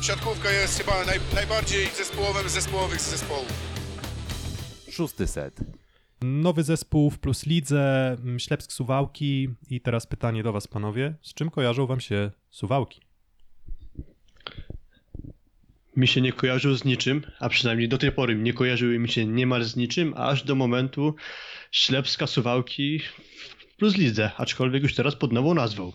siatkówka jest chyba naj, najbardziej zespołowym z zespołowych zespołów. Szósty set. Nowy zespół w Plus Lidze, mm, Ślepsk Suwałki i teraz pytanie do was panowie, z czym kojarzą wam się Suwałki? Mi się nie kojarzył z niczym, a przynajmniej do tej pory nie kojarzyły mi się niemal z niczym, aż do momentu Ślepska Suwałki plus Lidze, aczkolwiek już teraz pod nową nazwą.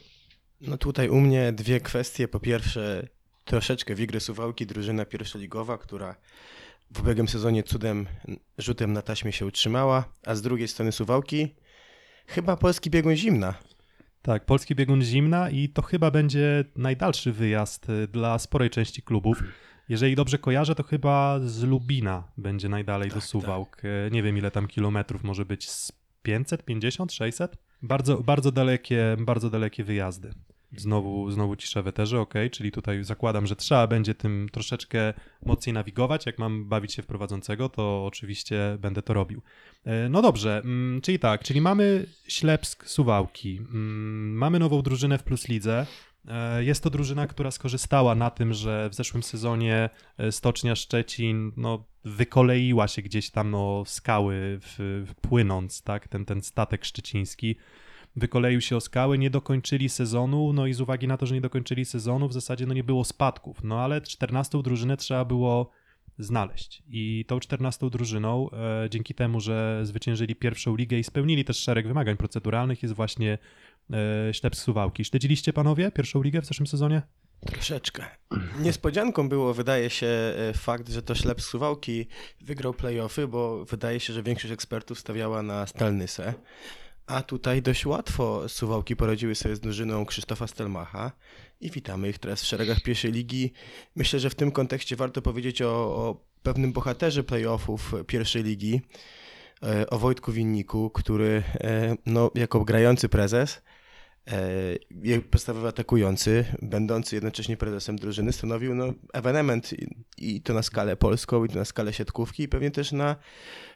No tutaj u mnie dwie kwestie. Po pierwsze, troszeczkę wigry Suwałki, drużyna pierwszoligowa, która w ubiegłym sezonie cudem rzutem na taśmie się utrzymała, a z drugiej strony Suwałki chyba polski biegun zimna. Tak, polski biegun zimna i to chyba będzie najdalszy wyjazd y, dla sporej części klubów. Jeżeli dobrze kojarzę, to chyba z Lubina będzie najdalej do Suwałk. Y, Nie wiem ile tam kilometrów może być, z 550, 600? Bardzo, bardzo, dalekie, bardzo dalekie wyjazdy. Znowu, znowu cisza w eterze, ok, czyli tutaj zakładam, że trzeba będzie tym troszeczkę mocniej nawigować. Jak mam bawić się w prowadzącego, to oczywiście będę to robił. E, No dobrze, mm, czyli tak, czyli mamy Ślepsk Suwałki, mm, mamy nową drużynę w Plus Lidze. E, Jest to drużyna, która skorzystała na tym, że w zeszłym sezonie e, Stocznia Szczecin no, wykoleiła się gdzieś tam no, skały w, w płynąc, tak, ten, ten statek szczeciński wykoleił się o skały, nie dokończyli sezonu, no i z uwagi na to, że nie dokończyli sezonu, w zasadzie no nie było spadków, no ale 14 drużynę trzeba było znaleźć. I tą 14 drużyną, e, dzięki temu, że zwyciężyli pierwszą ligę i spełnili też szereg wymagań proceduralnych, jest właśnie e, Ślepsk Suwałki. Śledziliście panowie pierwszą ligę w zeszłym sezonie? Troszeczkę. Niespodzianką było, wydaje się, e, fakt, że to Ślep Suwałki wygrał playoffy, bo wydaje się, że większość ekspertów stawiała na Stalnysę. A tutaj dość łatwo Suwałki poradziły sobie z drużyną Krzysztofa Stelmacha i witamy ich teraz w szeregach pierwszej ligi. Myślę, że w tym kontekście warto powiedzieć o, o pewnym bohaterze playoffów pierwszej ligi, e, o Wojtku Winniku, który e, no, jako grający prezes e, podstawowy atakujący, będący jednocześnie prezesem drużyny, stanowił no, ewenement i to na skalę polską, i to na skalę siatkówki, i pewnie też na,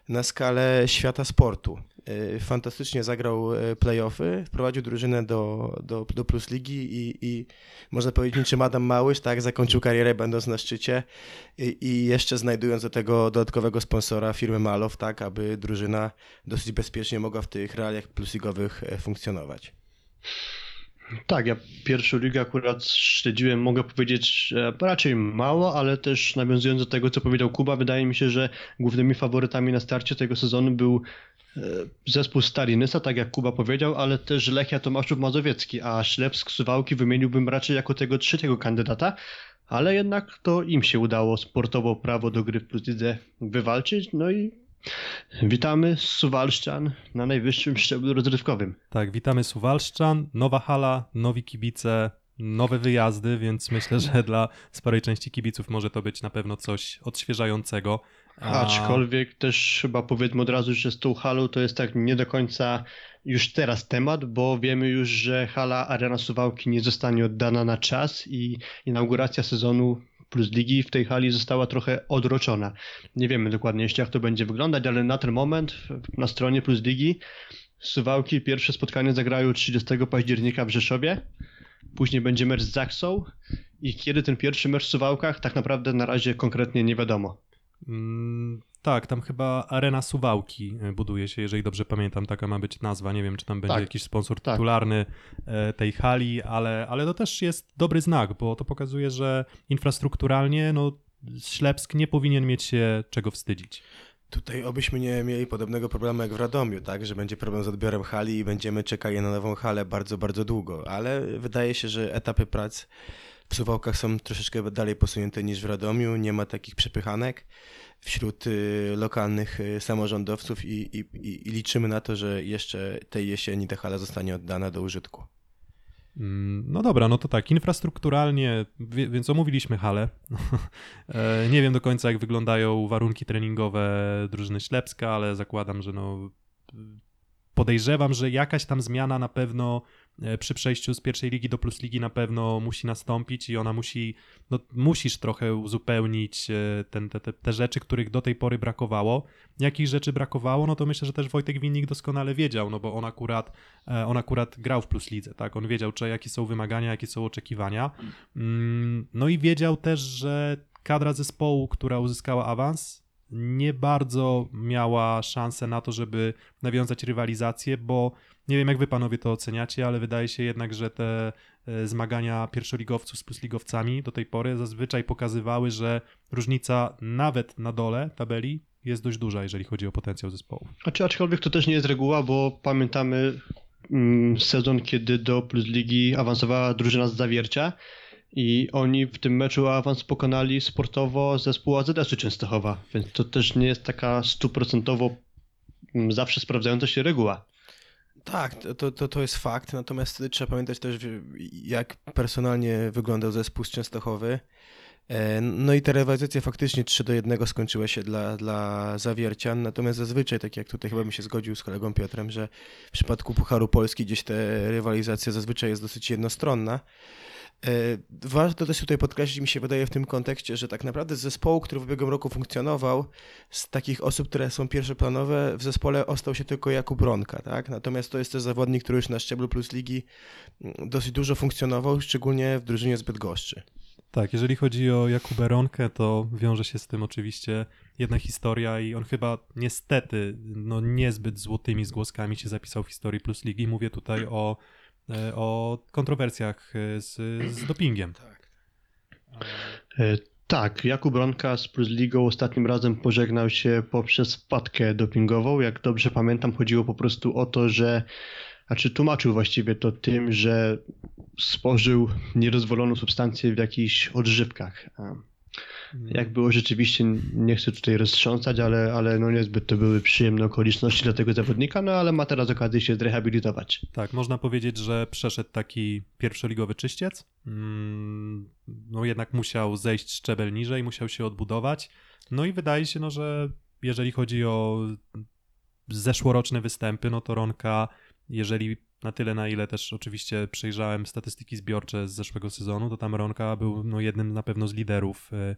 na skalę świata sportu. E, Fantastycznie zagrał e, playoffy, wprowadził drużynę do, do, do Plus Ligi i, i można powiedzieć niczym Adam Małysz, tak, zakończył karierę będąc na szczycie i, i jeszcze znajdując do tego dodatkowego sponsora firmy Malow, tak, aby drużyna dosyć bezpiecznie mogła w tych realiach plusligowych e, funkcjonować. Tak, ja pierwszą ligę akurat śledziłem, mogę powiedzieć, że raczej mało, ale też nawiązując do tego, co powiedział Kuba, wydaje mi się, że głównymi faworytami na starcie tego sezonu był zespół Stalinysa, tak jak Kuba powiedział, ale też Lechia Tomaszów Mazowiecki, a Ślepsk Suwałki wymieniłbym raczej jako tego trzeciego kandydata, ale jednak to im się udało sportowo prawo do gry w Plus wywalczyć, no i witamy Suwalszczan na najwyższym szczeblu rozrywkowym. Tak, witamy Suwalszczan, nowa hala, nowi kibice, nowe wyjazdy, więc myślę, że dla sporej części kibiców może to być na pewno coś odświeżającego. A- Aczkolwiek też chyba powiedzmy od razu, że z tą halą to jest tak nie do końca już teraz temat, bo wiemy już, że hala Arena Suwałki nie zostanie oddana na czas i inauguracja sezonu plus ligi w tej hali została trochę odroczona. Nie wiemy dokładnie jeszcze jak to będzie wyglądać, ale na ten moment na stronie plus ligi Suwałki pierwsze spotkanie zagrają 30 października w Rzeszowie, później będzie mecz z Zaksą i kiedy ten pierwszy mecz w Suwałkach tak naprawdę na razie konkretnie nie wiadomo. Mm, tak, tam chyba Arena Suwałki e, buduje się, jeżeli dobrze pamiętam, taka ma być nazwa. Nie wiem, czy tam będzie Tak, jakiś sponsor tak. tytularny e, tej hali, ale, ale to też jest dobry znak, bo to pokazuje, że infrastrukturalnie no, Ślepsk nie powinien mieć się czego wstydzić. Tutaj obyśmy nie mieli podobnego problemu jak w Radomiu, tak, że będzie problem z odbiorem hali i będziemy czekali na nową halę bardzo, bardzo długo, ale wydaje się, że etapy prac w Suwałkach są troszeczkę dalej posunięte niż w Radomiu, nie ma takich przepychanek wśród y, lokalnych y, samorządowców i, i, i, liczymy na to, że jeszcze tej jesieni ta hala zostanie oddana do użytku. Mm, No dobra, no to tak, infrastrukturalnie, więc omówiliśmy halę. E, Nie wiem do końca, jak wyglądają warunki treningowe drużyny Ślepska, ale zakładam, że no podejrzewam, że jakaś tam zmiana na pewno przy przejściu z pierwszej ligi do plus ligi na pewno musi nastąpić i ona musi, no musisz trochę uzupełnić e, ten, te, te, te rzeczy, których do tej pory brakowało. Jakich rzeczy brakowało, no to myślę, że też Wojtek Winnik doskonale wiedział, no bo on akurat, e, on akurat grał w plus lidze, tak? On wiedział, czy, jakie są wymagania, jakie są oczekiwania. Mm, No i wiedział też, że kadra zespołu, która uzyskała awans, nie bardzo miała szansę na to, żeby nawiązać rywalizację, bo nie wiem, jak wy panowie to oceniacie, ale wydaje się jednak, że te e, zmagania pierwszoligowców z plusligowcami do tej pory zazwyczaj pokazywały, że różnica nawet na dole tabeli jest dość duża, jeżeli chodzi o potencjał zespołu. Aczkolwiek to też nie jest reguła, bo pamiętamy mm, sezon, kiedy do Plus Ligi awansowała drużyna z Zawiercia i oni w tym meczu awans pokonali sportowo zespół AZS-u Częstochowa, więc to też nie jest taka stuprocentowo mm, zawsze sprawdzająca się reguła. Tak, to, to, to jest fakt, natomiast trzeba pamiętać też, jak personalnie wyglądał zespół z Częstochowy. E, No i te rywalizacje faktycznie 3 do 1 skończyły się dla, dla Zawiercian, natomiast zazwyczaj, tak jak tutaj chyba bym się zgodził z kolegą Piotrem, że w przypadku Pucharu Polski gdzieś ta rywalizacja zazwyczaj jest dosyć jednostronna. E, Warto też tutaj podkreślić, mi się wydaje w tym kontekście, że tak naprawdę z zespołu, który w ubiegłym roku funkcjonował, z takich osób, które są pierwszoplanowe, w zespole ostał się tylko Jakub Ronka, tak? Natomiast to jest też zawodnik, który już na szczeblu plus ligi mm, dosyć dużo funkcjonował, szczególnie w drużynie z Bydgoszczy. Tak, jeżeli chodzi o Jakubę Ronkę, to wiąże się z tym oczywiście jedna historia i on chyba niestety no niezbyt złotymi zgłoskami się zapisał w historii Plus Ligi. Mówię tutaj o, o kontrowersjach e, z, z dopingiem. Tak. E, Tak, Jakub Ronka z Plus Ligą ostatnim razem pożegnał się poprzez wpadkę dopingową. Jak dobrze pamiętam, chodziło po prostu o to, że znaczy tłumaczył właściwie to tym, że spożył niedozwoloną substancję w jakichś odżywkach. A Jak było rzeczywiście, nie chcę tutaj roztrząsać, ale, ale no niezbyt to były przyjemne okoliczności dla tego zawodnika, no ale ma teraz okazję się zrehabilitować. Tak, można powiedzieć, że przeszedł taki pierwszoligowy czyściec. Mm, No jednak musiał zejść szczebel niżej, musiał się odbudować. No i wydaje się, no, że jeżeli chodzi o zeszłoroczne występy, no to Ronka, jeżeli na tyle, na ile też oczywiście przejrzałem statystyki zbiorcze z zeszłego sezonu, to tam Ronka był no, jednym na pewno z liderów, e,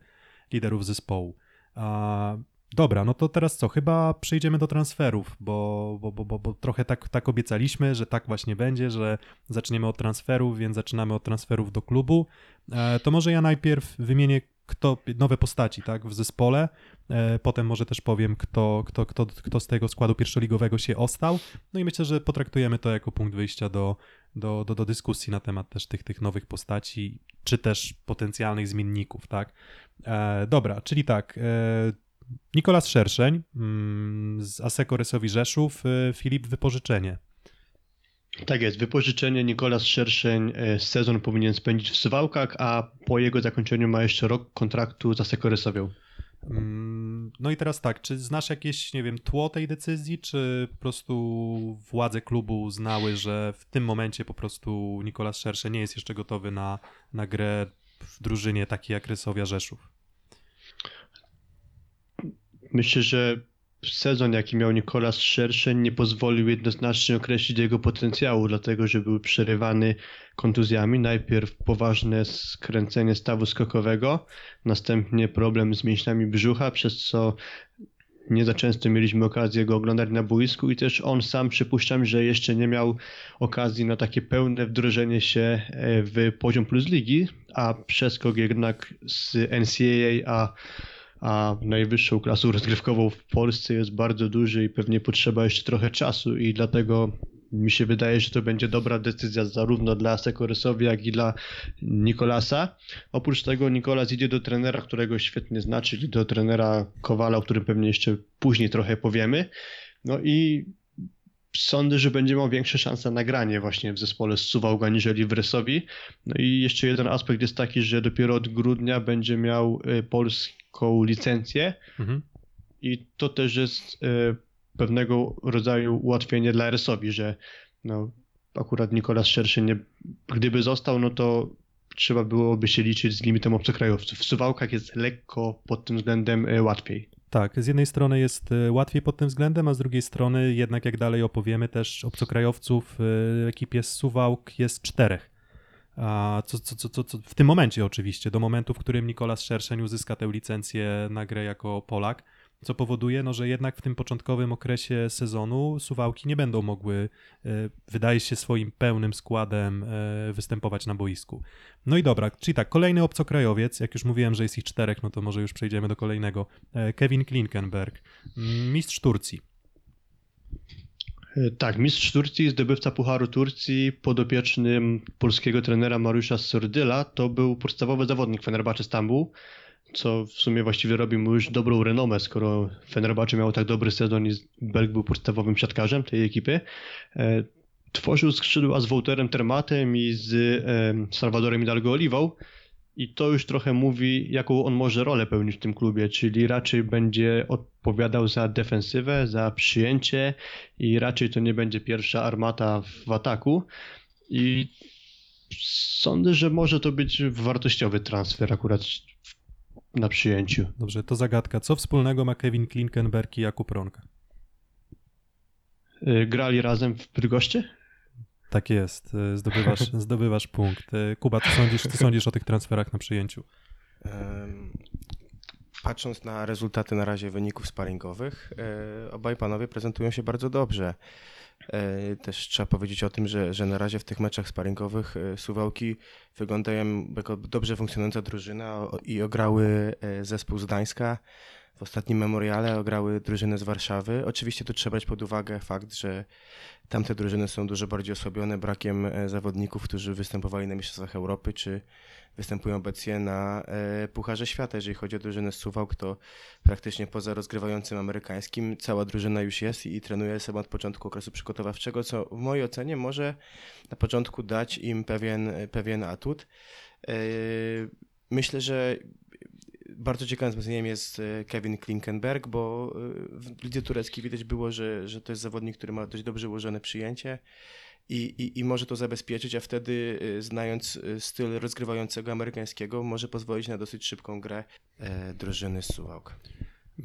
liderów zespołu. A, dobra, no to teraz co? Chyba przejdziemy do transferów, bo, bo, bo, bo, bo trochę tak, tak obiecaliśmy, że tak właśnie będzie, że zaczniemy od transferów, więc zaczynamy od transferów do klubu. E, to może ja najpierw wymienię kto, nowe postaci tak, w zespole, e, potem może też powiem, kto, kto, kto, kto z tego składu pierwszoligowego się ostał. No i myślę, że potraktujemy to jako punkt wyjścia do, do, do, do dyskusji na temat też tych, tych nowych postaci, czy też potencjalnych zmienników, tak. E, dobra, czyli tak, e, Nikolas Szerszeń mm, z Aseko Resowi Rzeszów, e, Filip Wypożyczenie. Tak jest, wypożyczenie Nikolas Szerszeń e, sezon powinien spędzić w Suwałkach, a po jego zakończeniu ma jeszcze rok kontraktu za Sekorysowią. Mm, No i teraz tak, czy znasz jakieś, nie wiem, tło tej decyzji, czy po prostu władze klubu uznały, że w tym momencie po prostu Nikolas Szersze nie jest jeszcze gotowy na, na grę w drużynie takiej jak Rysowia Rzeszów? Myślę, że sezon, jaki miał Nikolas Szerszeń, nie pozwolił jednoznacznie określić jego potencjału, dlatego że był przerywany kontuzjami. Najpierw poważne skręcenie stawu skokowego, następnie problem z mięśniami brzucha, przez co nie za często mieliśmy okazję go oglądać na boisku i też on sam przypuszczam, że jeszcze nie miał okazji na takie pełne wdrożenie się e, w poziom plus ligi, a przeskok jednak z NCAA a a najwyższą klasą rozgrywkową w Polsce jest bardzo duży i pewnie potrzeba jeszcze trochę czasu i dlatego mi się wydaje, że to będzie dobra decyzja zarówno dla Sekorysowi, jak i dla Nikolasa. Oprócz tego Nikolas idzie do trenera, którego świetnie zna, czyli do trenera Kowala, o którym pewnie jeszcze później trochę powiemy. No i sądzę, że będzie miał większe szanse na granie właśnie w zespole z Suwałga niżeli w. No i jeszcze jeden aspekt jest taki, że dopiero od grudnia będzie miał y, polską licencję Mhm. i to też jest y, pewnego rodzaju ułatwienie dla Rysowi, że no, akurat Nikolas Szerszy nie, gdyby został, no to trzeba byłoby się liczyć z limitem obcokrajowców. W Suwałkach jest lekko pod tym względem y, łatwiej. Tak, z jednej strony jest y, łatwiej pod tym względem, a z drugiej strony jednak jak dalej opowiemy też obcokrajowców w ekipie z Suwałk jest czterech. Co, co, co, co, w tym momencie oczywiście, do momentu, w którym Nikolas Szerszeń uzyska tę licencję na grę jako Polak, co powoduje, no, że jednak w tym początkowym okresie sezonu Suwałki nie będą mogły, e, wydaje się, swoim pełnym składem e, występować na boisku. No i dobra, czyli tak, kolejny obcokrajowiec, jak już mówiłem, że jest ich czterech, no to może już przejdziemy do kolejnego. E, Kevin Klinkenberg, mistrz Turcji. Tak, mistrz Turcji, zdobywca Pucharu Turcji, podopiecznym polskiego trenera Mariusza Sordyla, to był podstawowy zawodnik Fenerbahce Stambuł, co w sumie właściwie robi mu już dobrą renomę, skoro Fenerbahce miał tak dobry sezon i Belg był podstawowym siatkarzem tej ekipy. E, Tworzył skrzydła z Wouterem Termatem i z e, Salvadorem Hidalgo Oliwą i to już trochę mówi, jaką on może rolę pełnić w tym klubie, czyli raczej będzie odpowiadał za defensywę, za przyjęcie i raczej to nie będzie pierwsza armata w ataku. I sądzę, że może to być wartościowy transfer akurat na przyjęciu. Dobrze, to zagadka. Co wspólnego ma Kevin Klinkenberg i Jakub Ronka? Y, Grali razem w Bydgoszczy? Tak jest, e, zdobywasz, zdobywasz punkt. E, Kuba, co sądzisz, co sądzisz o tych transferach na przyjęciu? Patrząc na rezultaty na razie wyników sparingowych, e, obaj panowie prezentują się bardzo dobrze. Też trzeba powiedzieć o tym, że, że na razie w tych meczach sparingowych Suwałki wyglądają jako dobrze funkcjonująca drużyna i ograły zespół z Gdańska. W ostatnim memoriale ograły drużynę z Warszawy. Oczywiście tu trzeba brać pod uwagę fakt, że tamte drużyny są dużo bardziej osłabione brakiem e, zawodników, którzy występowali na Mistrzostwach Europy, czy występują obecnie na e, Pucharze Świata. Jeżeli chodzi o drużynę z Suwałk, to praktycznie poza rozgrywającym amerykańskim cała drużyna już jest i, trenuje sobie od początku okresu przygotowawczego, co w mojej ocenie może na początku dać im pewien, pewien atut. E, Myślę, że bardzo ciekawym wzmocnieniem jest e, Kevin Klinkenberg, bo e, w lidze tureckiej widać było, że, że to jest zawodnik, który ma dość dobrze ułożone przyjęcie i, i, i może to zabezpieczyć, a wtedy e, znając styl rozgrywającego amerykańskiego może pozwolić na dosyć szybką grę drużyny Suwałk.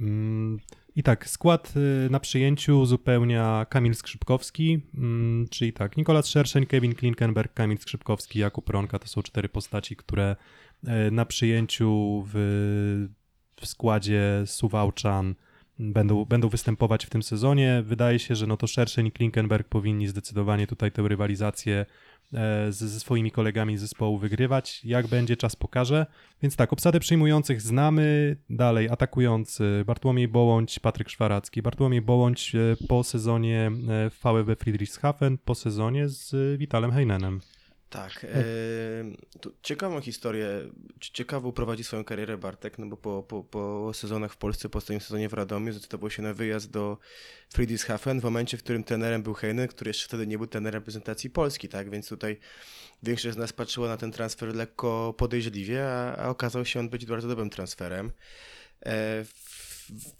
Mm, I tak, skład na przyjęciu uzupełnia Kamil Skrzypkowski, mm, czyli tak, Nikolas Szerszeń, Kevin Klinkenberg, Kamil Skrzypkowski, Jakub Ronka to są cztery postaci, które na przyjęciu w, w składzie Suwałczan będą, będą występować w tym sezonie. Wydaje się, że no to Szerszeń i Klinkenberg powinni zdecydowanie tutaj tę rywalizację e, z- ze swoimi kolegami z zespołu wygrywać. Jak będzie, czas pokaże. Więc tak, obsadę przyjmujących znamy. Dalej, atakujący Bartłomiej Bołądź, Patryk Szwaracki. Bartłomiej Bołądź e, po sezonie e, w VfB Friedrichshafen, po sezonie z e, Witalem Heinenem. Tak. E, ciekawą historię, ci- ciekawą prowadzi swoją karierę Bartek, no bo po, po, po sezonach w Polsce, po ostatnim sezonie w Radomiu zdecydował się na wyjazd do Friedrichshafen w momencie, w którym trenerem był Heinen, który jeszcze wtedy nie był trenerem reprezentacji Polski, tak, więc tutaj większość z nas patrzyła na ten transfer lekko podejrzliwie, a, a okazał się on być bardzo dobrym transferem. E, w-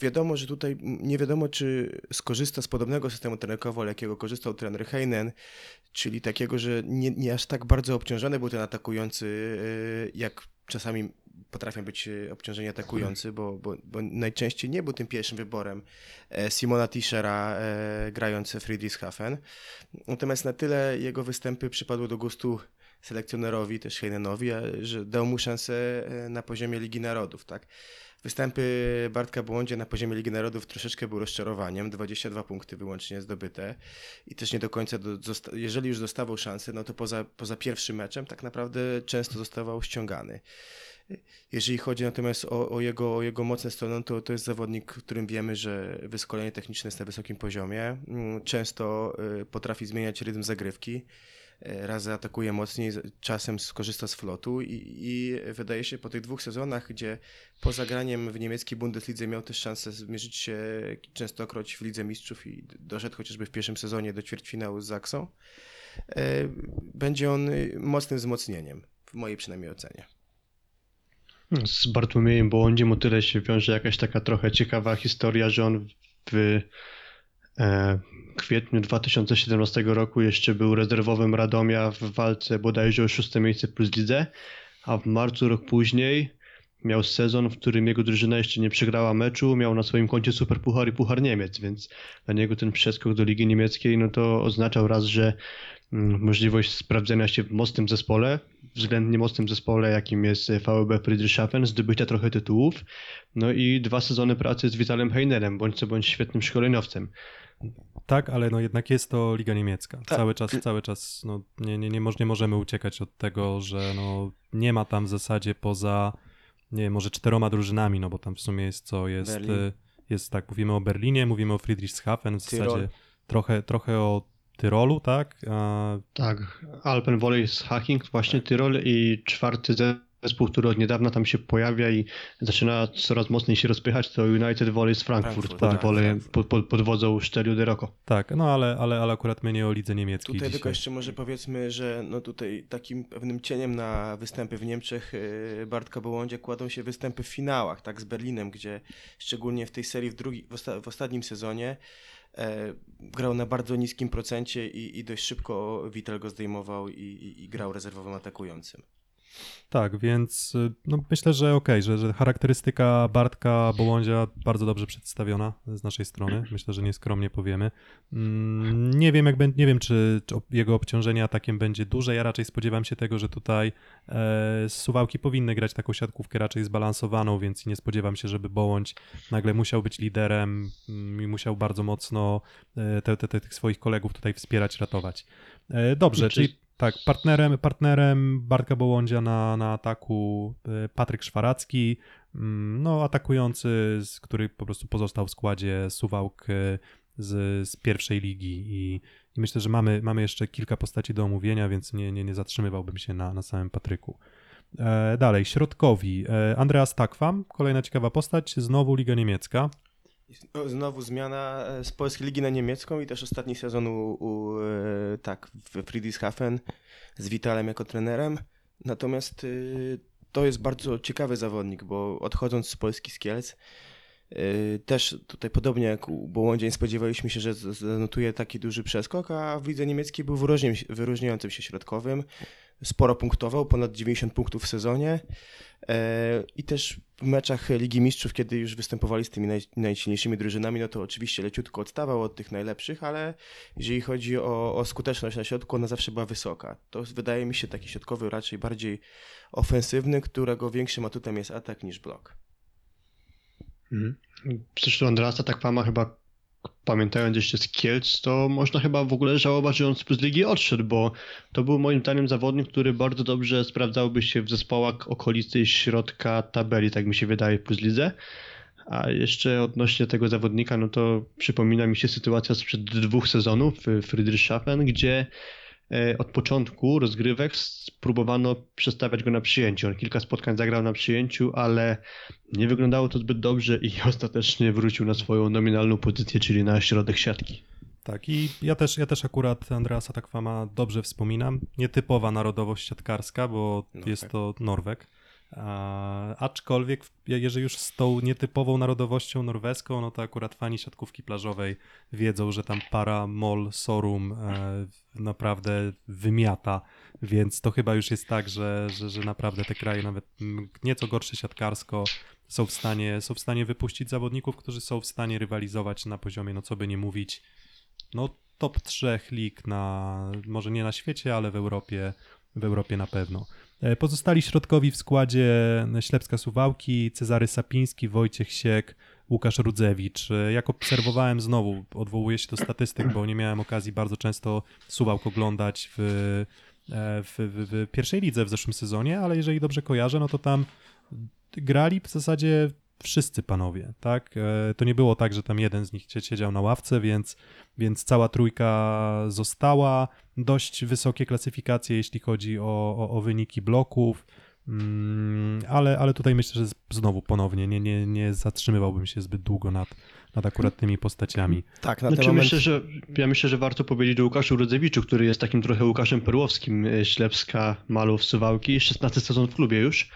Wiadomo, że tutaj nie wiadomo, czy skorzysta z podobnego systemu trenerkowo, jakiego korzystał trener Heinen, czyli takiego, że nie, nie aż tak bardzo obciążony był ten atakujący, y, jak czasami potrafią być y, obciążeni atakujący, bo, bo, bo najczęściej nie był tym pierwszym wyborem e, Simona Tischera e, grający Friedrichshafen. Natomiast na tyle jego występy przypadły do gustu selekcjonerowi, też Heinenowi, a, że dał mu szansę e, na poziomie Ligi Narodów, tak. Występy Bartka Błądzie na poziomie Ligi Narodów troszeczkę były rozczarowaniem, 22 punkty wyłącznie zdobyte i też nie do końca, do, jeżeli już dostawał szansę, no to poza, poza pierwszym meczem tak naprawdę często zostawał ściągany. Jeżeli chodzi natomiast o, o, jego, o jego mocne strony, to to jest zawodnik, którym wiemy, że wyszkolenie techniczne jest na wysokim poziomie. Mm, Często y, potrafi zmieniać rytm zagrywki. Y, Raz zaatakuje mocniej, czasem skorzysta z flotu i, i wydaje się po tych dwóch sezonach, gdzie poza graniem w niemieckiej Bundeslidze miał też szansę zmierzyć się częstokroć w Lidze Mistrzów i doszedł chociażby w pierwszym sezonie do ćwierćfinału z Zaksą. E, Będzie on mocnym wzmocnieniem, w mojej przynajmniej ocenie. Z Bartłomiejem Bołądziem o tyle się wiąże jakaś taka trochę ciekawa historia, że on w e, kwietniu 2017 roku jeszcze był rezerwowym Radomia w walce bodajże o szóste miejsce plus lidze, a w marcu rok później miał sezon, w którym jego drużyna jeszcze nie przegrała meczu, miał na swoim koncie Super Puchar i Puchar Niemiec, więc dla niego ten przeskok do Ligi Niemieckiej, no to oznaczał raz, że możliwość sprawdzenia się w mocnym zespole, względnie mocnym zespole, jakim jest VB Friedrichshafen, zdobycia trochę tytułów, no i dwa sezony pracy z Vitalem Heinerem, bądź co bądź świetnym szkoleniowcem. Tak, ale no jednak jest to Liga Niemiecka. Tak. Cały czas, cały czas no, nie, nie, nie, nie możemy uciekać od tego, że no, nie ma tam w zasadzie poza, nie wiem, może czteroma drużynami, no bo tam w sumie jest co, jest, Berlin. y, jest tak, mówimy o Berlinie, mówimy o Friedrichshafen, w Tyrol. zasadzie trochę, trochę o Tyrolu, tak? A, Tak, Alpen Volley z Hacking, właśnie Tyrol i czwarty zespół, który od niedawna tam się pojawia i zaczyna coraz mocniej się rozpychać, to United Volley z Frankfurt, Frankfurt, pod, tak, volley, Frankfurt. pod, pod, pod wodzą Stelio de Rocco. tak, no ale, ale, ale akurat my nie o lidze niemieckiej Tutaj dzisiaj. tylko jeszcze może powiedzmy, że no tutaj takim pewnym cieniem na występy w Niemczech yy, Bartka Bołądzie kładą się występy w finałach, tak z Berlinem, gdzie szczególnie w tej serii w, drugi, w, osta- w ostatnim sezonie grał na bardzo niskim procencie i, i dość szybko Wittel go zdejmował i, i, i grał rezerwowym atakującym. Tak, więc y, no, myślę, że okej, że, że charakterystyka Bartka Bołądzia bardzo dobrze przedstawiona z naszej strony. Myślę, że nieskromnie powiemy. Mm, Nie wiem, jak bę- nie wiem czy, czy jego obciążenie atakiem będzie duże. Ja raczej spodziewam się tego, że tutaj e, Suwałki powinny grać taką siatkówkę raczej zbalansowaną, więc nie spodziewam się, żeby Bołądź nagle musiał być liderem mm, i musiał bardzo mocno e, te, te, te, tych swoich kolegów tutaj wspierać, ratować. E, Dobrze, czyli tak, partnerem, partnerem Bartka Bołądzia na, na ataku e, Patryk Szwaracki, mm, no atakujący, z, który po prostu pozostał w składzie Suwałk e, z, z pierwszej ligi i, i myślę, że mamy, mamy jeszcze kilka postaci do omówienia, więc nie, nie, nie zatrzymywałbym się na, na samym Patryku. E, dalej, środkowi. E, Andreas Takwam, kolejna ciekawa postać, znowu Liga Niemiecka. No, Znowu zmiana e, z polskiej ligi na niemiecką i też ostatni sezon u, u e, tak, w Friedrichshafen z Vitalem jako trenerem. Natomiast y, to jest bardzo ciekawy zawodnik, bo odchodząc z Polski z Kielc, y, też tutaj podobnie jak u Bołądzia nie spodziewaliśmy się, że zanotuje taki duży przeskok, a w lidze niemieckiej był wyróżniającym się środkowym. Sporo punktował, ponad 90 punktów w sezonie. E, I też w meczach Ligi Mistrzów, kiedy już występowali z tymi naj, najsilniejszymi drużynami, no to oczywiście leciutko odstawał od tych najlepszych, ale jeżeli chodzi o, o skuteczność na środku, ona zawsze była wysoka. To wydaje mi się taki środkowy raczej bardziej ofensywny, którego większym atutem jest atak niż blok. Mhm. Zresztą Andrasa Takwama chyba pamiętając jeszcze z Kielc, to można chyba w ogóle żałować, że on z ligi odszedł, bo to był moim zdaniem zawodnik, który bardzo dobrze sprawdzałby się w zespołach okolicy środka tabeli, tak mi się wydaje, plus lidze. A jeszcze odnośnie tego zawodnika, no to przypomina mi się sytuacja sprzed dwóch sezonów w Friedrichshafen, gdzie od początku rozgrywek spróbowano przestawiać go na przyjęciu. On kilka spotkań zagrał na przyjęciu, ale nie wyglądało to zbyt dobrze i ostatecznie wrócił na swoją nominalną pozycję, czyli na środek siatki. Tak, i ja też, ja też akurat Andreasa Takwama dobrze wspominam. Nietypowa narodowość siatkarska, bo Norweg. jest to Norweg. Aczkolwiek, jeżeli już z tą nietypową narodowością norweską, no to akurat fani siatkówki plażowej wiedzą, że tam para Mol Sorum e, naprawdę wymiata, więc to chyba już jest tak, że, że, że naprawdę te kraje nawet nieco gorsze siatkarsko są w stanie, są w stanie wypuścić zawodników, którzy są w stanie rywalizować na poziomie, no co by nie mówić, no top trzech lig na, może nie na świecie, ale w Europie, w Europie na pewno. E, Pozostali środkowi w składzie Ślepska Suwałki, Cezary Sapiński, Wojciech Siek, Łukasz Rudzewicz. E, Jak obserwowałem znowu, odwołuję się do statystyk, bo nie miałem okazji bardzo często Suwałk oglądać w, e, w, w, w pierwszej lidze w zeszłym sezonie, ale jeżeli dobrze kojarzę, no to tam grali w zasadzie wszyscy panowie, tak? E, To nie było tak, że tam jeden z nich sie- siedział na ławce, więc, więc cała trójka została. Dość wysokie klasyfikacje, jeśli chodzi o, o, o wyniki bloków, mm, ale, ale tutaj myślę, że znowu ponownie nie, nie, nie zatrzymywałbym się zbyt długo nad, nad akurat tymi postaciami. Tak, na Znaczy, ten moment... myślę, że, ja myślę, że warto powiedzieć o Łukaszu Rudzewiczu, który jest takim trochę Łukaszem Perłowskim e, Ślepska, Malów, Suwałki. 16 sezon w klubie już,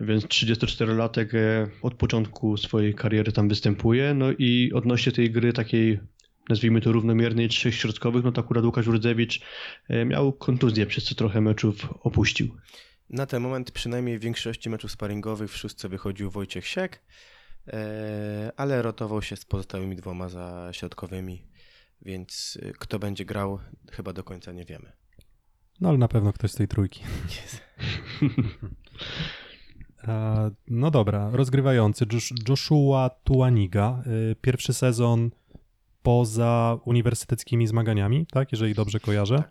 więc 34-latek e, od początku swojej kariery tam występuje. No i odnośnie tej gry takiej nazwijmy to równomiernej, trzech środkowych, no to akurat Łukasz Rudzewicz e, miał kontuzję, przez co trochę meczów opuścił. Na ten moment przynajmniej w większości meczów sparingowych w szóstce wychodził Wojciech Siek, e, ale rotował się z pozostałymi dwoma za środkowymi, więc kto będzie grał, chyba do końca nie wiemy. No ale na pewno ktoś z tej trójki. E, No dobra, rozgrywający Josh- Joshua Tuaniga. y, Pierwszy sezon poza uniwersyteckimi zmaganiami, tak? Jeżeli dobrze kojarzę.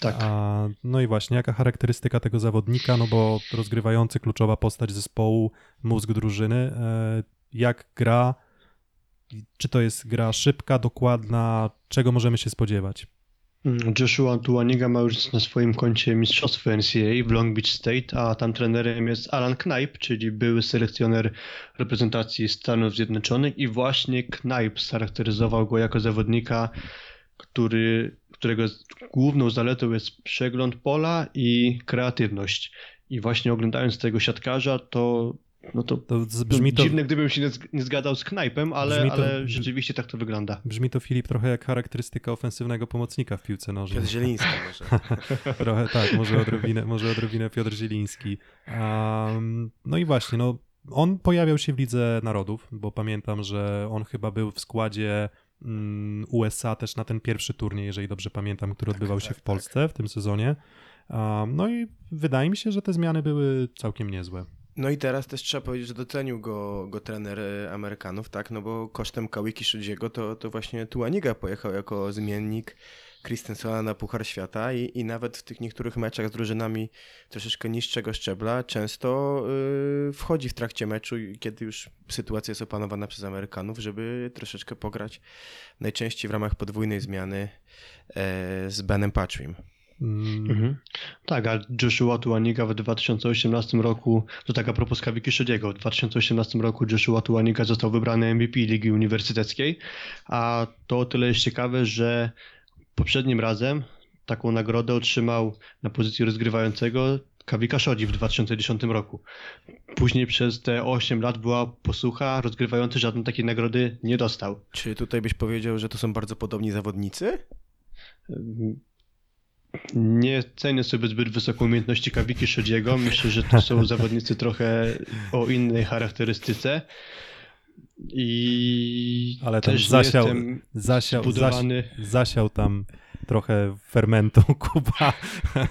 Tak. A, no i właśnie, jaka charakterystyka tego zawodnika? No bo rozgrywający, kluczowa postać zespołu, mózg drużyny. E, Jak gra? Czy to jest gra szybka, dokładna? Czego możemy się spodziewać? Mm, Joshua Tuaniga ma już na swoim koncie mistrzostwo NCAA w Long Beach State, a tam trenerem jest Alan Knipe, czyli były selekcjoner reprezentacji Stanów Zjednoczonych i właśnie Knipe scharakteryzował go jako zawodnika, który, którego główną zaletą jest przegląd pola i kreatywność. I właśnie oglądając tego siatkarza, to no to To brzmi to, dziwne, gdybym się nie, zg- nie zgadał z Knajpem, ale, to- ale rzeczywiście tak to wygląda. brzmi to, Filip, trochę jak charakterystyka ofensywnego pomocnika w piłce nożnej. Piotr Zieliński może. Trochę tak, może odrobinę, może odrobinę Piotr Zieliński. Um, no i właśnie, no, on pojawiał się w Lidze Narodów, bo pamiętam, że on chyba był w składzie mm, USA też na ten pierwszy turniej, jeżeli dobrze pamiętam, który odbywał się tak, w Polsce w tym sezonie. Um, no i wydaje mi się, że te zmiany były całkiem niezłe. No i teraz też trzeba powiedzieć, że docenił go, go trener e, Amerykanów, tak? No bo kosztem Kałiki Szydziego to, to właśnie Tuaniga pojechał jako zmiennik Christensona na Puchar Świata i, i nawet w tych niektórych meczach z drużynami troszeczkę niższego szczebla często y, wchodzi w trakcie meczu, kiedy już sytuacja jest opanowana przez Amerykanów, żeby troszeczkę pograć najczęściej w ramach podwójnej zmiany e, z Benem Patchwim. Mm, Mhm. Tak, a Joshua Tuaniga w 2018 roku, to tak a propos Kawiki w 2018 roku Joshua Tuaniga został wybrany MVP Ligi Uniwersyteckiej, a to o tyle jest ciekawe, że poprzednim razem taką nagrodę otrzymał na pozycji rozgrywającego Kawika Szodzi w 2010 roku. Później przez te 8 lat była posłucha, rozgrywający żadnej takiej nagrody nie dostał. Czy tutaj byś powiedział, że to są bardzo podobni zawodnicy? Nie cenię sobie zbyt wysoko umiejętności Kawiki Szodziego. Myślę, że to są zawodnicy trochę o innej charakterystyce. I Ale też zasiał, jestem zasiał, zbudowany. zasi- zasiał tam trochę fermentu Kuba,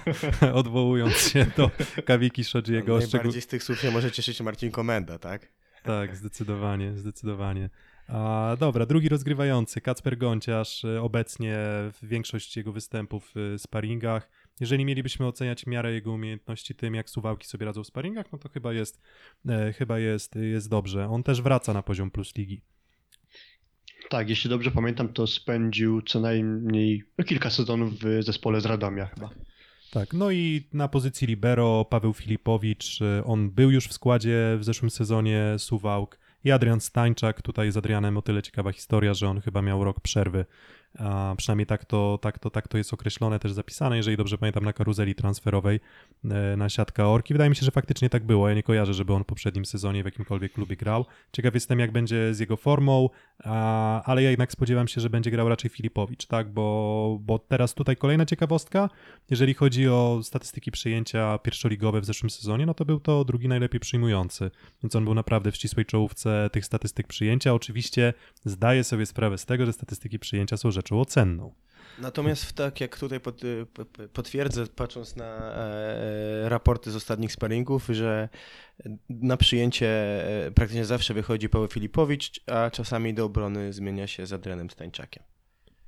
odwołując się do Kawiki Szodziego. szczegół- Najbardziej z tych słów się może cieszyć Marcin Komenda, tak? Tak, zdecydowanie, zdecydowanie. A, dobra, drugi rozgrywający, Kacper Gonciarz, y, obecnie w większość jego występów y, w sparingach. Jeżeli mielibyśmy oceniać miarę jego umiejętności tym, jak Suwałki sobie radzą w sparingach, no to chyba jest, e, chyba jest, jest dobrze. On też wraca na poziom plus ligi. Tak, jeśli dobrze pamiętam, to spędził co najmniej no, kilka sezonów w zespole z Radomia chyba. Tak, no i na pozycji libero Paweł Filipowicz, y, on był już w składzie w zeszłym sezonie Suwałk i Adrian Stańczak, tutaj z Adrianem o tyle ciekawa historia, że on chyba miał rok przerwy, a przynajmniej tak to, tak, to, tak to jest określone, też zapisane, jeżeli dobrze pamiętam, na karuzeli transferowej e, na siatka Orki. Wydaje mi się, że faktycznie tak było, ja nie kojarzę, żeby on w poprzednim sezonie w jakimkolwiek klubie grał. Ciekaw jestem, jak będzie z jego formą, a, ale ja jednak spodziewam się, że będzie grał raczej Filipowicz, tak, bo, bo teraz tutaj kolejna ciekawostka, jeżeli chodzi o statystyki przyjęcia pierwszoligowe w zeszłym sezonie, no to był to drugi najlepiej przyjmujący, więc on był naprawdę w ścisłej czołówce tych statystyk przyjęcia. Oczywiście zdaję sobie sprawę z tego, że statystyki przyjęcia są rzeczą ocenną. Natomiast tak jak tutaj pod, y, potwierdzę, patrząc na e, raporty z ostatnich sparingów, że na przyjęcie e, praktycznie zawsze wychodzi Paweł Filipowicz, a czasami do obrony zmienia się z Adrianem Stańczakiem.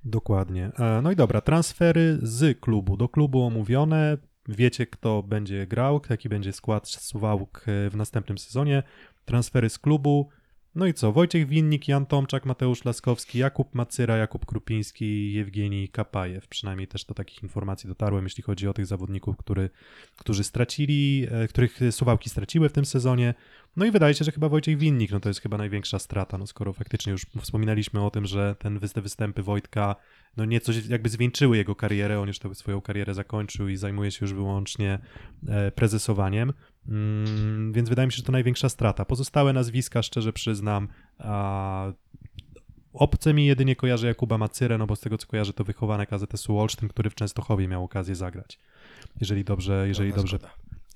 Dokładnie. E, No i dobra, transfery z klubu. Do klubu omówione. Wiecie, kto będzie grał, jaki będzie skład Suwałk e, w następnym sezonie. Transfery z klubu. No i co? Wojciech Winnik, Jan Tomczak, Mateusz Laskowski, Jakub Macyra, Jakub Krupiński, Jewgenij Kapajew. Przynajmniej też do takich informacji dotarłem, jeśli chodzi o tych zawodników, który, którzy stracili, e, których Suwałki straciły w tym sezonie. No i wydaje się, że chyba Wojciech Winnik, no to jest chyba największa strata, no skoro faktycznie już wspominaliśmy o tym, że ten, te występy Wojtka no nieco jakby zwieńczyły jego karierę, on już tę swoją karierę zakończył i zajmuje się już wyłącznie e, prezesowaniem, mm, więc wydaje mi się, że to największa strata. Pozostałe nazwiska, szczerze przyznam, a obce mi jedynie kojarzy Jakuba Macyrę, no bo z tego co kojarzę to wychowanek AZS-u Olsztyn, który w Częstochowie miał okazję zagrać. Jeżeli dobrze, jeżeli dobrze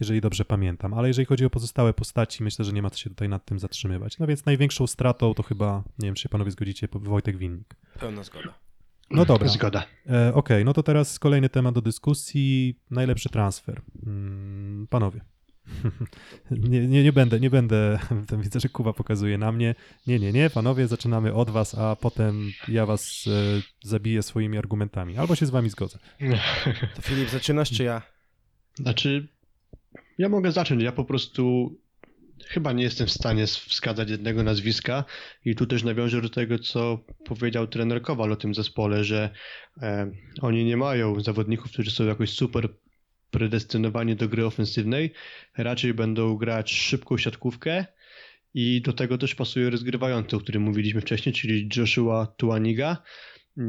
jeżeli dobrze pamiętam. Ale jeżeli chodzi o pozostałe postaci, myślę, że nie ma co się tutaj nad tym zatrzymywać. No więc największą stratą to chyba, nie wiem, czy się panowie zgodzicie, Wojtek Winnik. Pełna zgoda. No dobra. Zgoda. E, Okej, no to teraz kolejny temat do dyskusji. Najlepszy transfer. Mm, panowie. nie, nie, nie będę, nie będę. Tam widzę, że Kuba pokazuje na mnie. Nie, nie, nie, panowie, zaczynamy od was, a potem ja was e, zabiję swoimi argumentami. Albo się z wami zgodzę. To Filip, zaczynasz czy ja? Znaczy, ja mogę zacząć. Ja po prostu chyba nie jestem w stanie wskazać jednego nazwiska i tu też nawiążę do tego, co powiedział trener Kowal o tym zespole, że e, oni nie mają zawodników, którzy są jakoś super predestynowani do gry ofensywnej. Raczej będą grać szybką siatkówkę i do tego też pasuje rozgrywający, o którym mówiliśmy wcześniej, czyli Joshua Tuaniga.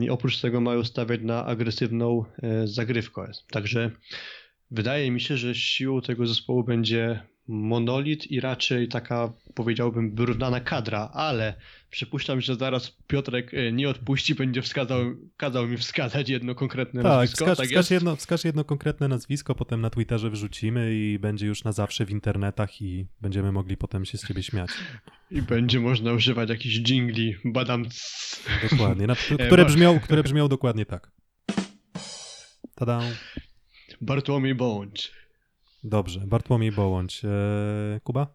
I oprócz tego mają stawiać na agresywną e, zagrywkę. Także Wydaje mi się, że siłą tego zespołu będzie monolit i raczej taka, powiedziałbym, wyrównana kadra, ale przypuszczam, że zaraz Piotrek e, nie odpuści, będzie wskazał, kazał mi wskazać jedno konkretne Tak, nazwisko. wskaż, tak wskaż, jedno, wskaż jedno konkretne nazwisko, potem na Twitterze wrzucimy i będzie już na zawsze w internetach i będziemy mogli potem się z ciebie śmiać. I będzie można używać jakichś jingli, badam Dokładnie. Na, E, które, ma- brzmią, które brzmią dokładnie tak. Tada. Bartłomiej Bądź. Dobrze, Bartłomiej Bołądź. Eee, Kuba?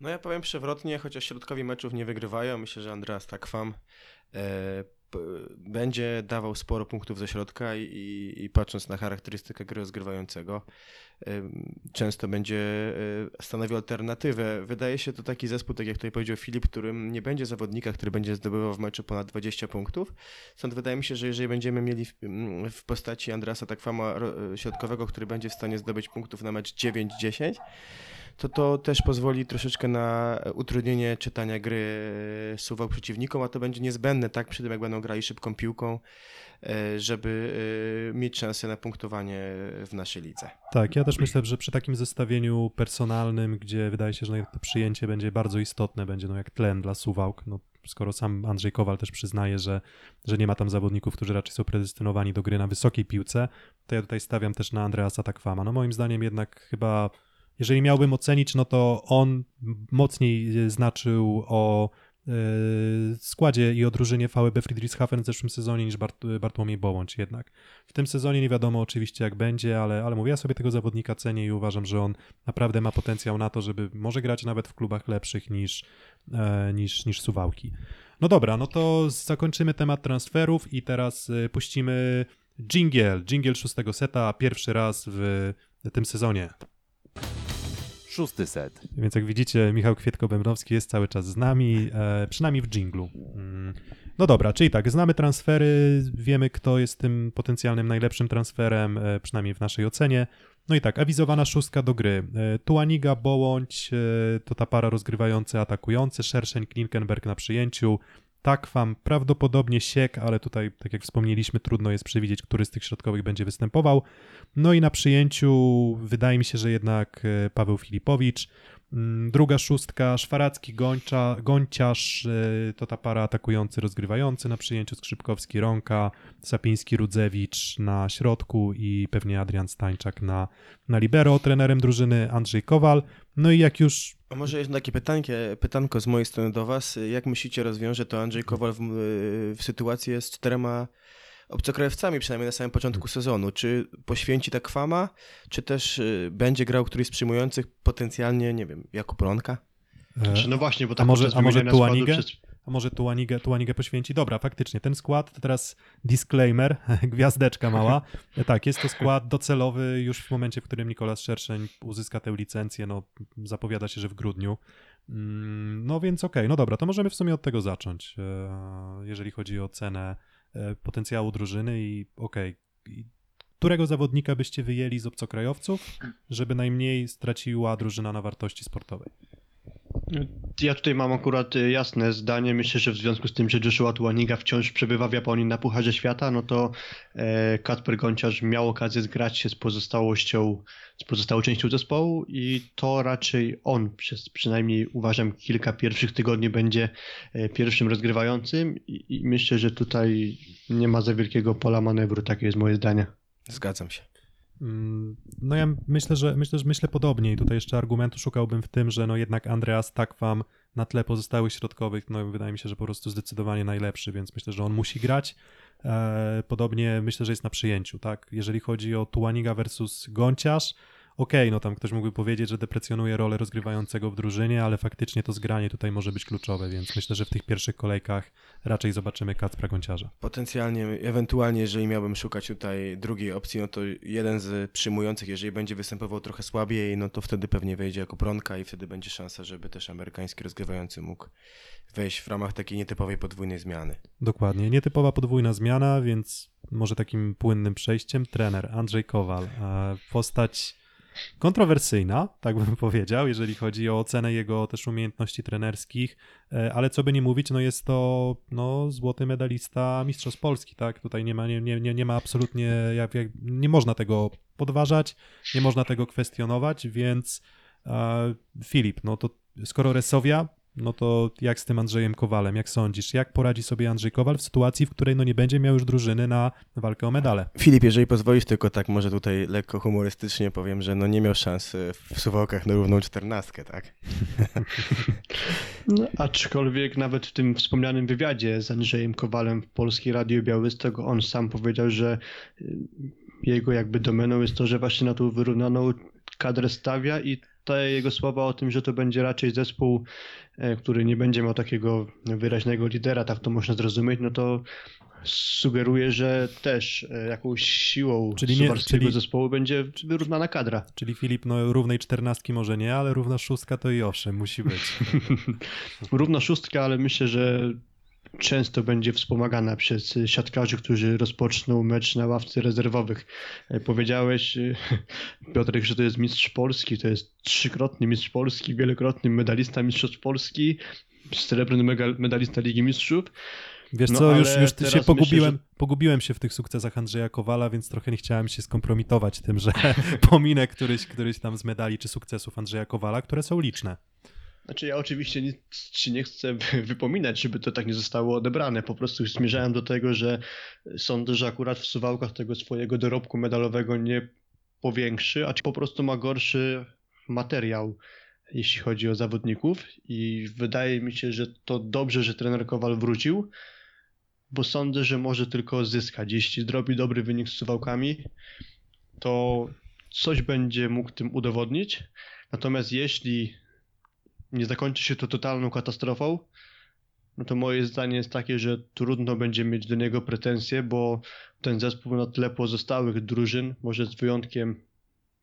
No ja powiem przewrotnie, chociaż środkowi meczów nie wygrywają, myślę, że Andreas Takwam e, p, będzie dawał sporo punktów ze środka i, i, patrząc na charakterystykę gry rozgrywającego, e, często będzie e, stanowił alternatywę. Wydaje się to taki zespół, tak jak tutaj powiedział Filip, którym nie będzie zawodnika, który będzie zdobywał w meczu ponad 20 punktów. Stąd wydaje mi się, że jeżeli będziemy mieli w, postaci Andrasa Takwama ro- środkowego, który będzie w stanie zdobyć punktów na mecz 9-10, to to też pozwoli troszeczkę na utrudnienie czytania gry e, suwał przeciwnikom, a to będzie niezbędne tak przy tym, jak będą grali szybką piłką, e, żeby e, mieć szansę na punktowanie w naszej lidze. Tak, ja też myślę, że przy takim zestawieniu personalnym, gdzie wydaje się, że to przyjęcie będzie bardzo istotne, będzie no jak tlen dla Suwałk, no skoro sam Andrzej Kowal też przyznaje, że, że nie ma tam zawodników, którzy raczej są predestynowani do gry na wysokiej piłce, to ja tutaj stawiam też na Andreasa Takwama. No moim zdaniem jednak chyba, jeżeli miałbym ocenić, no to on mocniej znaczył o e, składzie i o drużynie VB Friedrichshafen w zeszłym sezonie niż Bart, Bartłomiej Bołądź jednak. W tym sezonie nie wiadomo oczywiście jak będzie, ale, ale mówię, ja sobie tego zawodnika cenię i uważam, że on naprawdę ma potencjał na to, żeby może grać nawet w klubach lepszych niż, e, niż, niż Suwałki. No dobra, no to zakończymy temat transferów i teraz e, puścimy jingle, jingle szóstego seta, pierwszy raz w tym sezonie. Szósty set. Więc jak widzicie, Michał Kwietko-Bębnowski jest cały czas z nami, e, przynajmniej w dżinglu. Mm. No dobra, czyli tak, znamy transfery, wiemy kto jest tym potencjalnym najlepszym transferem, e, przynajmniej w naszej ocenie. No i tak, awizowana szóstka do gry. E, Tuaniga, Bołądź, e, to ta para rozgrywający, atakujący, Szerszeń, Klinkenberg na przyjęciu, Takwam, prawdopodobnie Siek, ale tutaj, tak jak wspomnieliśmy, trudno jest przewidzieć, który z tych środkowych będzie występował. No i na przyjęciu wydaje mi się, że jednak e, Paweł Filipowicz. Mm, Druga szóstka, Szwaracki, Gończa, e, to ta para atakujący, rozgrywający na przyjęciu, Skrzypkowski, Rąka, Sapiński, Rudzewicz na środku i pewnie Adrian Stańczak na, na libero, trenerem drużyny Andrzej Kowal. No i jak już A może jest takie pytankie, pytanko z mojej strony do Was. Jak myślicie rozwiąże to Andrzej Kowal w, w sytuacji z czterema obcokrajowcami, przynajmniej na samym początku sezonu? Czy poświęci Takwama, czy też y, będzie grał któryś z przyjmujących potencjalnie, nie wiem, Jakub Ronka? e, Czy no właśnie, bo A tak może- a może wymieniania składu Tuanigę? Przez... A może Tuanigę, Tuanigę poświęci? Dobra, faktycznie, ten skład, to teraz disclaimer, gwiazdeczka mała. Tak, jest to skład docelowy już w momencie, w którym Nikolas Szerszeń uzyska tę licencję, no zapowiada się, że w grudniu. Mm, No więc okej, no dobra, to możemy w sumie od tego zacząć, e, jeżeli chodzi o cenę e, potencjału drużyny i okej, i którego zawodnika byście wyjęli z obcokrajowców, żeby najmniej straciła drużyna na wartości sportowej? Ja tutaj mam akurat y, jasne zdanie. Myślę, że w związku z tym, że Joshua Tuaniga wciąż przebywa w Japonii na Pucharze Świata, no to e, Kacper Gonciarz miał okazję zgrać się z pozostałością, z pozostałą częścią zespołu i to raczej on przez przynajmniej uważam kilka pierwszych tygodni będzie e, pierwszym rozgrywającym i, myślę, że tutaj nie ma za wielkiego pola manewru, takie jest moje zdanie. Zgadzam się. Mm, No ja myślę, że myślę, że myślę podobnie i tutaj jeszcze argumentu szukałbym w tym, że no jednak Andreas Takwam na tle pozostałych środkowych, no wydaje mi się, że po prostu zdecydowanie najlepszy, więc myślę, że on musi grać. E, Podobnie myślę, że jest na przyjęciu, tak? Jeżeli chodzi o Tuaniga versus Gonciarz, okej, no tam ktoś mógłby powiedzieć, że deprecjonuje rolę rozgrywającego w drużynie, ale faktycznie to zgranie tutaj może być kluczowe, więc myślę, że w tych pierwszych kolejkach raczej zobaczymy Kacpra Gonciarza. Potencjalnie, ewentualnie, jeżeli miałbym szukać tutaj drugiej opcji, no to jeden z przyjmujących, jeżeli będzie występował trochę słabiej, no to wtedy pewnie wejdzie jako bronka i wtedy będzie szansa, żeby też amerykański rozgrywający mógł wejść w ramach takiej nietypowej podwójnej zmiany. Dokładnie. Nietypowa podwójna zmiana, więc może takim płynnym przejściem trener Andrzej Kowal. Postać kontrowersyjna, tak bym powiedział, jeżeli chodzi o ocenę jego też umiejętności trenerskich, e, ale co by nie mówić, no jest to no, złoty medalista Mistrzostw Polski, tak? Tutaj nie ma, nie, nie, nie ma absolutnie, jak, jak, nie można tego podważać, nie można tego kwestionować, więc e, Filip, no to skoro Resowia, no to jak z tym Andrzejem Kowalem, jak sądzisz, jak poradzi sobie Andrzej Kowal w sytuacji, w której no nie będzie miał już drużyny na walkę o medale? Filip, jeżeli pozwolisz, tylko tak może tutaj lekko humorystycznie powiem, że no nie miał szans w suwałkach na równą czternastkę, tak? No, aczkolwiek nawet w tym wspomnianym wywiadzie z Andrzejem Kowalem w Polskiej Radio Białystok on sam powiedział, że y, jego jakby domeną jest to, że właśnie na tą wyrównaną kadrę stawia i te jego słowa o tym, że to będzie raczej zespół, e, który nie będzie miał takiego wyraźnego lidera, tak to można zrozumieć, no to sugeruje, że też e, jakąś siłą Czyli nie- czyli- zespołu będzie wyrównana kadra. Czyli Filip, no równej czternastki może nie, ale równa szóstka to i owszem, musi być. Równa szóstka, ale myślę, że często będzie wspomagana przez siatkarzy, którzy rozpoczną mecz na ławce rezerwowych. E, Powiedziałeś, e, Piotrek, że to jest mistrz Polski, to jest trzykrotny mistrz Polski, wielokrotny medalista mistrzostw Polski, srebrny medalista Ligi Mistrzów. Wiesz No, co, już, już się teraz pogubiłem, myślę, pogubiłem się w tych sukcesach Andrzeja Kowala, więc trochę nie chciałem się skompromitować tym, że pominę któryś, któryś tam z medali czy sukcesów Andrzeja Kowala, które są liczne. Znaczy ja oczywiście nic ci nie chcę wy- wypominać, żeby to tak nie zostało odebrane. Po prostu zmierzałem do tego, że sądzę, że akurat w Suwałkach tego swojego dorobku medalowego nie powiększy, a po prostu ma gorszy materiał, jeśli chodzi o zawodników i wydaje mi się, że to dobrze, że trener Kowal wrócił, bo sądzę, że może tylko zyskać. Jeśli zrobi dobry wynik z Suwałkami, to coś będzie mógł tym udowodnić. Natomiast jeśli nie zakończy się to totalną katastrofą, no to moje zdanie jest takie, że trudno będzie mieć do niego pretensje, bo ten zespół na tle pozostałych drużyn, może z wyjątkiem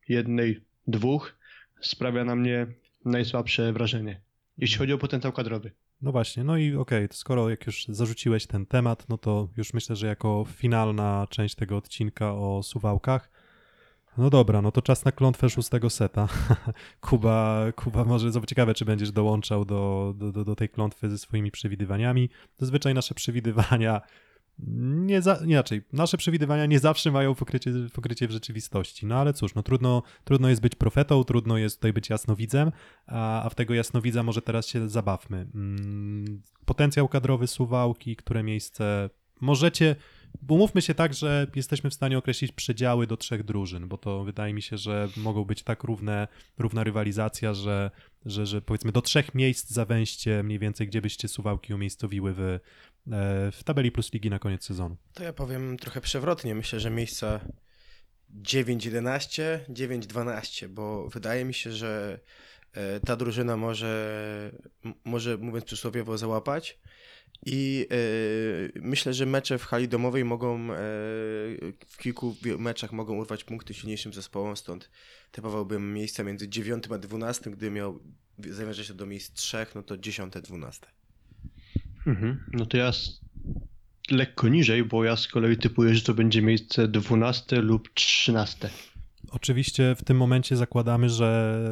jednej, dwóch, sprawia na mnie najsłabsze wrażenie, jeśli chodzi o potencjał kadrowy. No właśnie, no i okej, to skoro jak już zarzuciłeś ten temat, no to już myślę, że jako finalna część tego odcinka o suwałkach, no dobra, no to czas na klątwę szóstego seta. Kuba, Kuba może, zobacz, ciekawe, czy będziesz dołączał do, do, do, do tej klątwy ze swoimi przewidywaniami. Zazwyczaj nasze przewidywania nie za, inaczej, nasze przewidywania nie zawsze mają pokrycie, pokrycie w rzeczywistości, no ale cóż, no trudno, trudno jest być profetą, trudno jest tutaj być jasnowidzem, a, a w tego jasnowidza może teraz się zabawmy. Mm, Potencjał kadrowy Suwałki, które miejsce możecie, umówmy się tak, że jesteśmy w stanie określić przedziały do trzech drużyn, bo to wydaje mi się, że mogą być tak równe, równa rywalizacja, że, że, że powiedzmy do trzech miejsc za wejście mniej więcej, gdzie byście Suwałki umiejscowiły w, e, w tabeli plus ligi na koniec sezonu. To ja powiem trochę przewrotnie. Myślę, że miejsca 9-11, 9-12, bo wydaje mi się, że e, ta drużyna może, może mówiąc przysłowiowo, załapać. I e, myślę, że mecze w hali domowej mogą, e, w kilku meczach mogą urwać punkty silniejszym zespołom, stąd typowałbym miejsca między 9 a 12, gdy miał zamierzać się do miejsc 3, no to 10-12. Mhm. No to ja lekko niżej, bo ja z kolei typuję, że to będzie miejsce 12 lub 13. Oczywiście w tym momencie zakładamy, że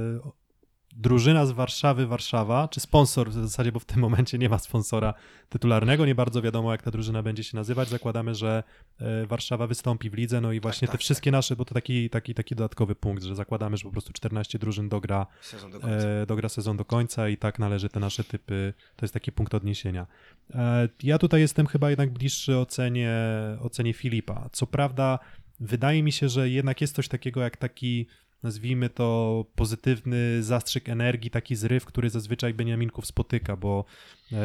drużyna z Warszawy, Warszawa, czy sponsor w zasadzie, bo w tym momencie nie ma sponsora tytularnego, nie bardzo wiadomo jak ta drużyna będzie się nazywać. Zakładamy, że e, Warszawa wystąpi w lidze, no i właśnie te tak, wszystkie nasze, bo to taki, taki, taki dodatkowy punkt, że zakładamy, że po prostu 14 drużyn dogra, Sezon do końca. e, dogra sezon do końca i tak należy te nasze typy, to jest taki punkt odniesienia. E, ja tutaj jestem chyba jednak bliższy ocenie, ocenie Filipa. Co prawda wydaje mi się, że jednak jest coś takiego jak taki, nazwijmy to, pozytywny zastrzyk energii, taki zryw, który zazwyczaj Beniaminków spotyka, bo e,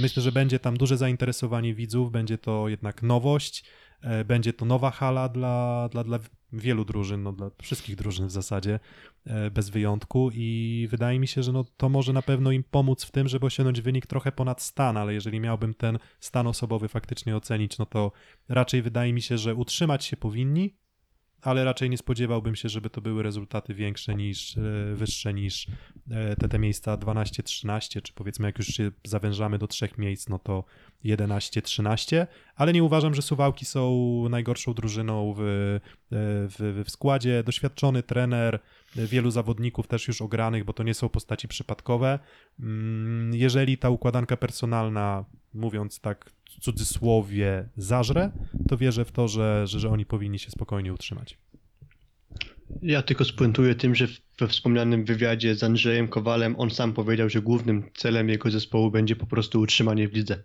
myślę, że będzie tam duże zainteresowanie widzów, będzie to jednak nowość, e, będzie to nowa hala dla, dla, dla wielu drużyn, no dla wszystkich drużyn w zasadzie, e, bez wyjątku i wydaje mi się, że no, to może na pewno im pomóc w tym, żeby osiągnąć wynik trochę ponad stan, ale jeżeli miałbym ten stan osobowy faktycznie ocenić, no to raczej wydaje mi się, że utrzymać się powinni, ale raczej nie spodziewałbym się, żeby to były rezultaty większe niż, e, wyższe niż e, te, te miejsca 12-13, czy powiedzmy jak już się zawężamy do trzech miejsc, no to 11-13, ale nie uważam, że Suwałki są najgorszą drużyną w, e, w, w składzie. Doświadczony trener, wielu zawodników też już ogranych, bo to nie są postaci przypadkowe. Mm, Jeżeli ta układanka personalna, mówiąc tak w cudzysłowie, zażre, to wierzę w to, że, że, że oni powinni się spokojnie utrzymać. Ja tylko spuentuję tym, że we wspomnianym wywiadzie z Andrzejem Kowalem on sam powiedział, że głównym celem jego zespołu będzie po prostu utrzymanie w lidze.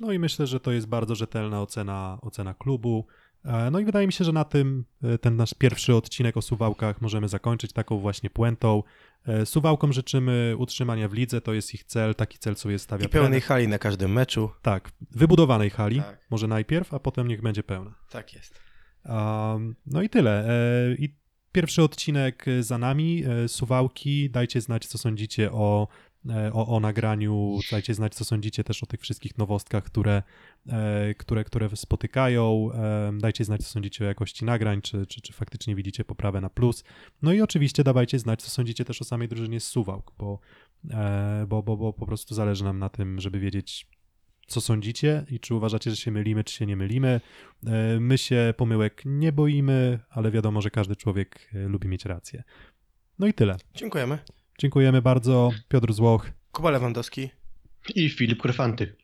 No i myślę, że to jest bardzo rzetelna ocena, ocena klubu. E, No i wydaje mi się, że na tym e, ten nasz pierwszy odcinek o Suwałkach możemy zakończyć taką właśnie puentą. E, Suwałkom życzymy utrzymania w lidze, to jest ich cel, taki cel sobie stawia I pełnej trener. hali na każdym meczu. Tak, wybudowanej hali, Tak. może najpierw, a potem niech będzie pełna. Tak jest. Um, no i tyle. I pierwszy odcinek za nami. Suwałki, dajcie znać, co sądzicie o, o, o nagraniu. Dajcie znać, co sądzicie też o tych wszystkich nowostkach, które, e, które, które spotykają. E, Dajcie znać, co sądzicie o jakości nagrań, czy, czy, czy faktycznie widzicie poprawę na plus. No i oczywiście dawajcie znać, co sądzicie też o samej drużynie z Suwałk, bo, e, bo, bo, bo po prostu zależy nam na tym, żeby wiedzieć, co sądzicie i czy uważacie, że się mylimy, czy się nie mylimy. E, My się pomyłek nie boimy, ale wiadomo, że każdy człowiek e, lubi mieć rację. No i tyle. Dziękujemy. Dziękujemy bardzo. Piotr Złoch. Kuba Lewandowski. I Filip Korfanty.